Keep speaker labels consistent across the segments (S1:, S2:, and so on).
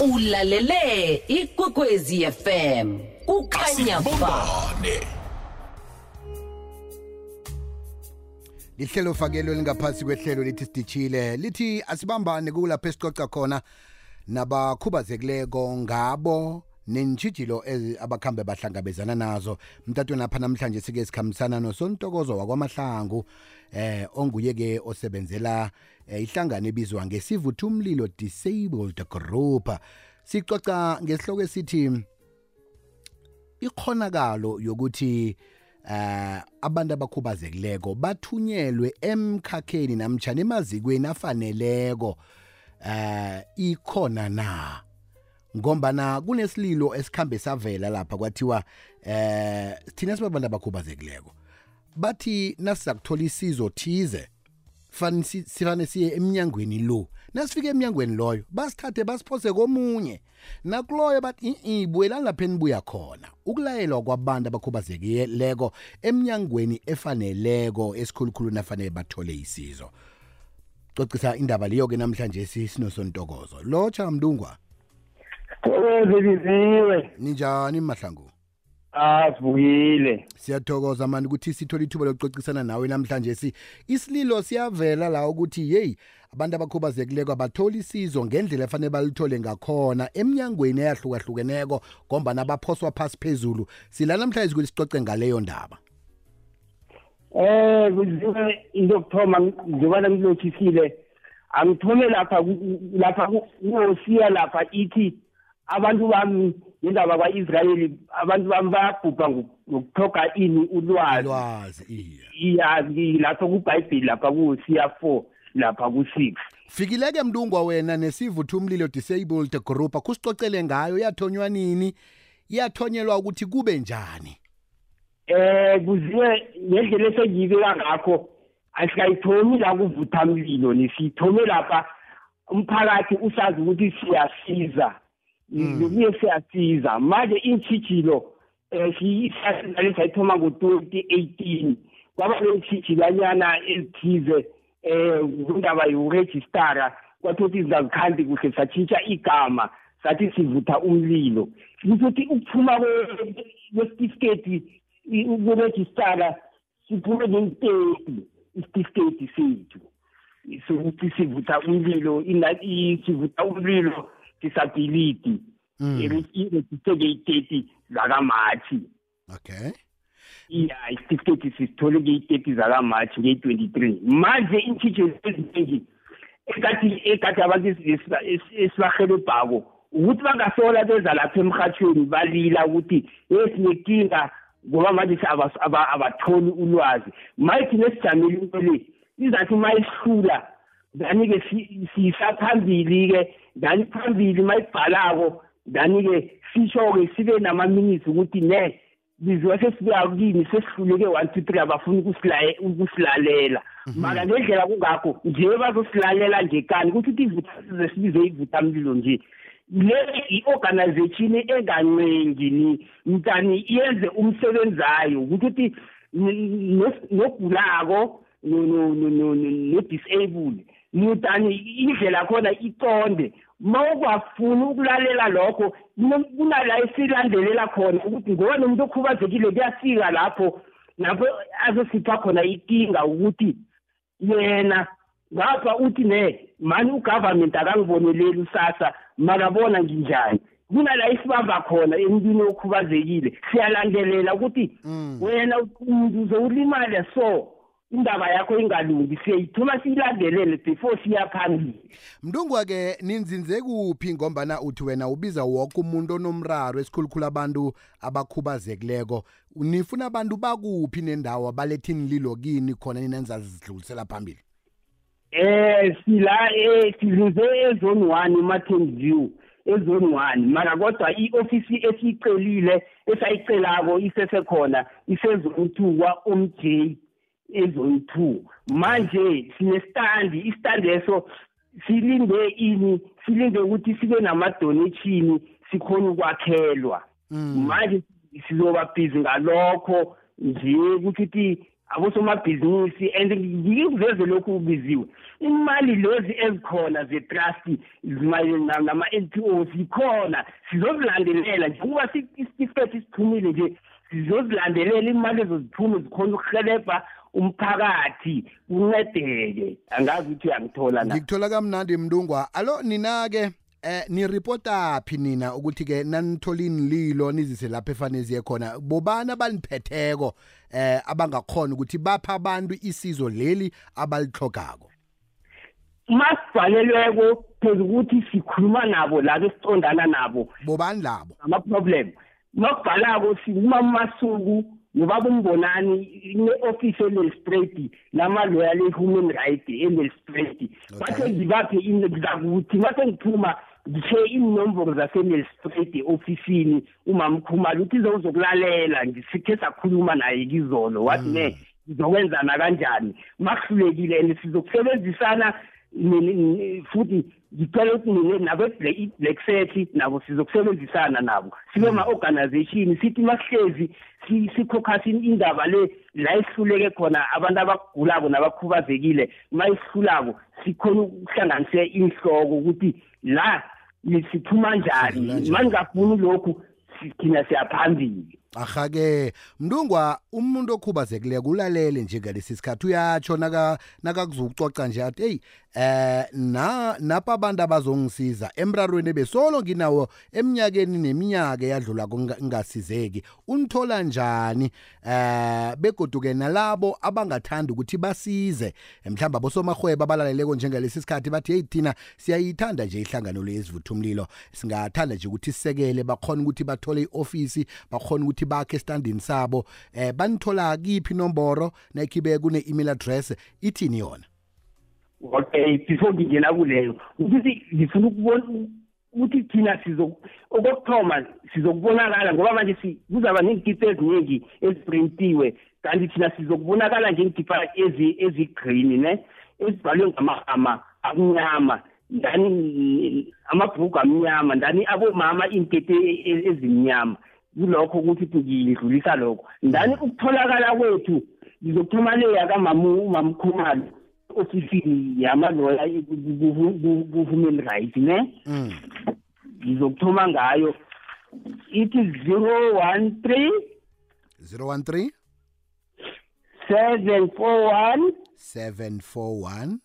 S1: ulalele ikwekwezi fm kukhanya ba
S2: Asibumbane.
S3: lihlelo fakelo lingaphasi kwehlelo lithi sidishile lithi asibambane kulapho esicoca khona nabakhubazekileko ngabo. Nentshijilo ezi- abakhambe bahlangabezana nazo. Mtatweni apha namhlanje sike sikhambisana nosontokozo wakwamahlangu eh onguye-ke osebenzela eh, ihlangano ebizwa ngesivutha umlilo disabled group. Sicoca ngesihloko esithi ikhonakalo yokuthi eh abantu abakhubazekileko bathunyelwe emkhakheni namtjana emazikweni afaneleko eh ikhona na? Ngombana kunesililo esikhambe savela lapha kwathiwa eh thina sibabantu abakhubazekileko. Bathi nasiza kuthola isizo thize fani si- sifane siye eminyangweni lo. Nasifika eminyangweni loyo basithathe basiphose komunye. Nakuloyo bathi i buyelani lapha enibuya khona. Ukulayelwa kwabantu abakhubazekileko eminyangweni efaneleko esikhulukhulu nafanele bathole isizo. Cocisa indaba leyo-ke namhlanje si- sinosontokozo. Lotsha mlungwa
S4: Thokoze biziwe.
S3: ninjani mahlangu
S4: Ah sibuyile.
S3: siyathokoza mani ukuthi sithole ithuba lokucocisana nawe namhlanje si isililo siyavela la ukuthi yeyi abantu abakhubazekileko abatholi isizo ngendlela efanele balithole ngakhona eminyangweni eyahlukahlukeneko ngombana baphoswa phasi phezulu sila namhlanje ukuthi sicoce ngaleyo ndaba
S4: Eh biziwe into yokuthoma njengoba ngilothisile angithome lapha ku- lapha kuyosiya lapha ithi abantu bami ngendaba kwa-Israyeli abantu bami bayabhubha ngoku- ngokuthoga ini ulwazi.
S3: Lwazi iya.
S4: Iya lapha kuBhayibheli lapha kusiya 4 lapha ku6
S3: fikileke mlungwa wena nesivutha umlilo disabled group akusicocele ngayo yathonywa nini? Yathonyelwa ukuthi kube njani?
S4: Eh kuziwe ngendlela esengiyibeka ngakho asikayithomi la kuvutha mlilo nisiyithome lapha umphakathi usazi ukuthi siyasiza. Kuye siyasiza manje intshijilo um siyisasizale sayithoma ngo-twenty eighteen. Kwaba nentshijilanyana ezithize um kundaba yokurejistara. Kwathothi zingazikhandi kuhle satshintsha igama sathi sivutha umlilo. Kusho ukuthi ukuphuma kwe- kwesitifiketi ukurejistara siphume nenteti isitifiketi sethu. Sokuthi sivutha umlilo sivutha umlilo disability irejisteke iteti zakamathi
S3: okay.
S4: Iya isitifiketi sisithole ngeyi-thirty zakamathi ngeyi-twenty-three manje iintshijelo eziningi ekati ekade abantu esi- esi- esibahelebhako ukuthi bangasola beza lapha emhathweni balila ukuthi ye sinenkinga ngoba manje si- abas- aba- abatholi ulwazi. Maye thina sijamele into le izathi uma isihlula dani-ke si- siyisaphambili-ke dani phambili uma ibhalako dani-ke sisho-ke sibe nama-minutes ukuthi ne biziwe sesibuya kini sesihluleke one two three abafuni ukusilaye- ukusilalela mara ngendlela kungakho nje bazosilalela nje kani ukuthi ukuthi ivutha sibize ivuthamlilo nje le i-organization engancengi ni mntani yenze umsebenzi wayo ukuthi no- nogulako no- no- no- no- no- no-disabled mutani indlela khona iconde ma ukwafuni ukulalela lokho kuno- kunala esilandelela khona ukuthi ngoba nomuntu okhubazekile kuyafika lapho lapho azosipha khona ikinga ukuthi yena ngapha uthi ne mani ugovernment akangiboneleli usasa makabona nginjani? Kunala isibamba khona emntwini okhubazekile. Siyalandelela ukuthi wena umuntu uzowulimala so. Indaba yakho ingalungi siyayithuma siyilandelele before siya phambili.
S3: Mntungwa-ke ninzinze kuphi ngombana uthi wena ubiza woke umuntu onomraro esikhulukhulu abantu abakhubazekileko? Nifuna abantu bakuphi nendawo baletha inililo kini khona ninenza zidlulisela phambili?
S4: Eh sila eh sizuze ezone 1 eMartin View ezone 1 mara kodwa iofisi esicelile esayicelako isesekhona isezone 2 2 manje sinestandi istandi eso silinde ini silinde ukuthi sibe namadonation sikhona ukwakhelwa manje sizoba busy ngalokho nje ukuthi abosomabhizinisi and ngikuveze lokhu ubiziwe imali lezi ezikhona ze-trust nama-n p o zikhona sizozilandelela njengoba isitifiketi siphumile nje sizozilandelela imali ezoziphume zikhona ukuhelebha umphakathi kuncedeke. Angazi ukuthi uyangithola na?
S3: Ngikuthola kamnandi mndungwa alo nina-ke eh niripota phi nina ukuthi ke nanithola inililo nizise lapha efanele ziye khona? Bobani abaniphetheko eh abangakhona ukuthi bapha abantu isizo leli abalihlogako
S4: masibhalelweko phela ukuthi sikhuluma nabo labo esicondana nabo.
S3: Bobani labo?
S4: Ama-problem. Makubhalako sikumamasuku nobaba umbonani ine-office enelistraight lamaloya le-human right enelistraight bathe ngibaphe zakuthi mase ngiphuma ngithe inomboro zasenelistraight e-ofisini umamkhumalo ukuthi izokuzokulalela ngisikhe sakhuluma naye kizolo. Wathi ne hmm. ngizokwenzana kanjani? Makuhlulekile and sizokusebenzisana futhi ngicela ukuthi nabe-black set nabo sizokusebenzisana nabo. Sibe ma-organization sithi masihlezi sikhokhasa indaba le la esihluleke khona abantu abagulako nabakhubazekile ma isihlulako sikhona ukuhlanganise inhloko ukuthi la siphuma njani ma ningafuni lokhu thina siyaphambili.
S3: Aha-ke mntungwa umuntu okhubazekileko ulalele nje ngalesi sikhathi. Uyatsho nakakuzukucoca nje athi eyi eh na napha abantu abazongisiza emrarweni besolo nginawo eminyakeni neminyaka eyadlula kungasizeki unithola njani? Eh begoduke nalabo abangathanda ukuthi basize mhlawumbe abosomahwebo abalaleleko njengalesi sikhathi bathi hey thina siyayithanda nje ihlangano lezivutha umlilo singathanda nje ukuthi sisekele bakhona ukuthi bathole iofisi bakhona ukuthi bakhe estandini sabo eh banithola kiphi inomboro nekhibe kune email address ithini yona?
S4: Okay before ngingena kuleyo ukuthi ngifuna ukubona ukuthi thina okokuthoma sizokubonakala ngoba manje kuzaba neenkipa eziningi eziprintiwe kanti thina sizokubonakala njengekipa ezi-green ne? Ezibhalwe ngamagama amnyama ndani amabhuku amnyama ndani abomama iintete ezimnyama. Kulokho ukuthi ngidlulisa lokho. Ndani ukutholakala kwethu ngizokuthuma le yakamamkhumalo ofisini yamaloya ku-human rights ne?
S3: Mm.
S4: ngizokuthoma ngayo. Ithi zero one three
S3: zero one three
S4: seven four one
S3: seven four one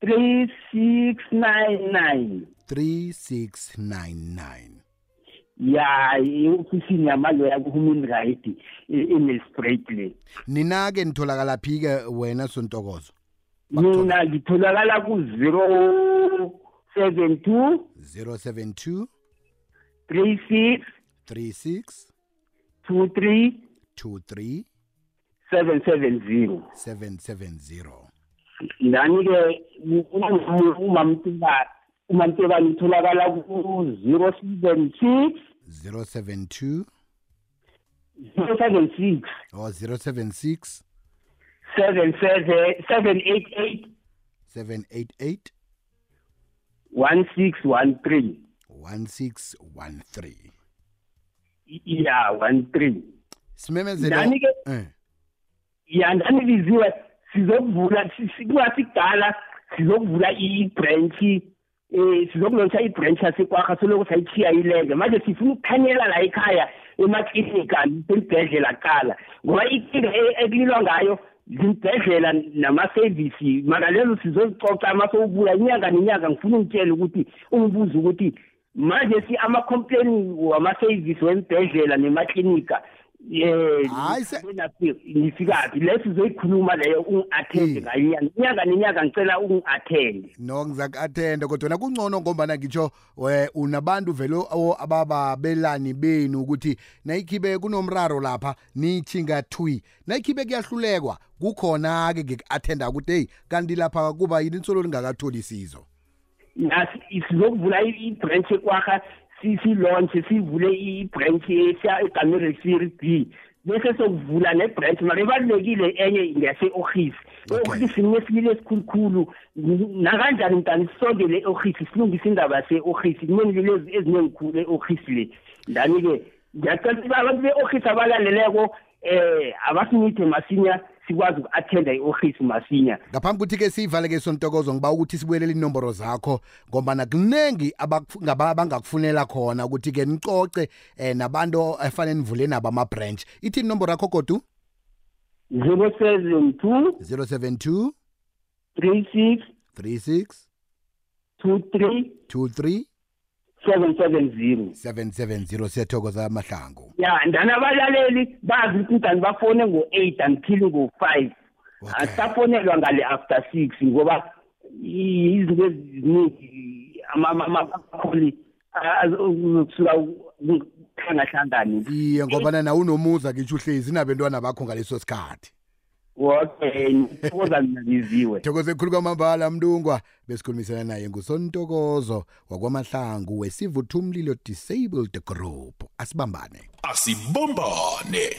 S4: three six nine nine.
S3: three six nine nine.
S4: Ya i-ofisini yamaloya ku-human right e-nelsprat le
S3: nina-ke nitholakala phi-ke wena sontokozo
S4: mina ngitholakala ku-zero seven two
S3: zero seven two
S4: three six
S3: three six
S4: two three
S3: two three
S4: seven seven zero
S3: seven seven zero
S4: ndani-ke umamtibani umantebane itholakala ku-zero seven six.
S3: zero seven two?
S4: zero seven six.
S3: Or zero seven six.
S4: seven seven seven eight eight.
S3: seven eight eight?
S4: one six one three.
S3: one six one three.
S4: Ya one three.
S3: Simemezelo
S4: ndani-ke
S3: eh.
S4: ya ndani biziwe sizokuvula kungasikudala sizokuvula i-branch eh sizokulontsha i-branch yasekwakha soloko sayithiya ilenge manje sifuna ukukhanyela la ekhaya emaklinika esibhedlela kuqala. Ngoba inkinga ekulilwa ngayo zimbhedlela namasevisi maka lezo sizozicoca masowubuya inyanga nenyanga ngifuna ungitshele ukuthi ungibuze ukuthi manje si ama-complain wamasevisi wembhedlela nemaklinika eh
S3: hayi
S4: ngifikaphi? Le sizoyikhuluma leyo ungi-athende ngayo inyanga nenyanga ngicela ungi-athende
S3: no ngizaku-athende kodwa na kungcono ngombana ngitsho unabantu vele abababelani benu ukuthi nayikhibe kunomraro lapha nithi ngathwi nayikhibe kuyahlulekwa kukhona-ke ngeku-athenda ukuthi heyi kanti lapha kuba yini? Insolo lingakatholi isizo
S4: sizokuvula i-branch ekwakha si-launch sivule i-branch egamere series b. Bese sokuvula ne-branch mara ebalulekile enye ngase-office e-office kunesilile esikhulukhulu nakanjani mntani sisondele e-office silungise indaba yase-office kunenilile eziningikhulu e-office le. Ndani-ke ngiyacela abantu be-office abalaleleko eh abasinithe masinya sikwazi uku-athenda i-office masinya.
S3: Ngaphambi kuthi-ke siyivale-ke sontokozo ngiba ukuthi sibuyelele inomboro zakho ngombana kuningi abakufu- ngaba- abangakufunela khona ukuthi-ke nicoce um nabantu efanele nivule nabo ama-branch. Ithi inomboro yakho godu?
S4: Zero seven two
S3: 072
S4: three six
S3: 36
S4: two three
S3: 23
S4: seven seven zero.
S3: 770 siyathokoza amahlangu.
S4: Ya ndani abalaleli bazi ukuthi mdani bafone ngo-eight until ngo-five.
S3: Okay.
S4: asafonelwa ngale after six ngoba i- izinto eziningi ama- ama- amakholi kusuka kuhlangahlangani
S3: iye ngobana nawe unomuza kitsho uhlezi nabentwana bakho ngaleso sikhathi.
S4: Okay ngithokoza mina liziwe
S3: thokoze khulu kwamambala mlungwa besikhulumisana naye ngusontokozo wakwamahlangu wesivuthumlilo disabled group. Asibambane.
S2: Asibumbane.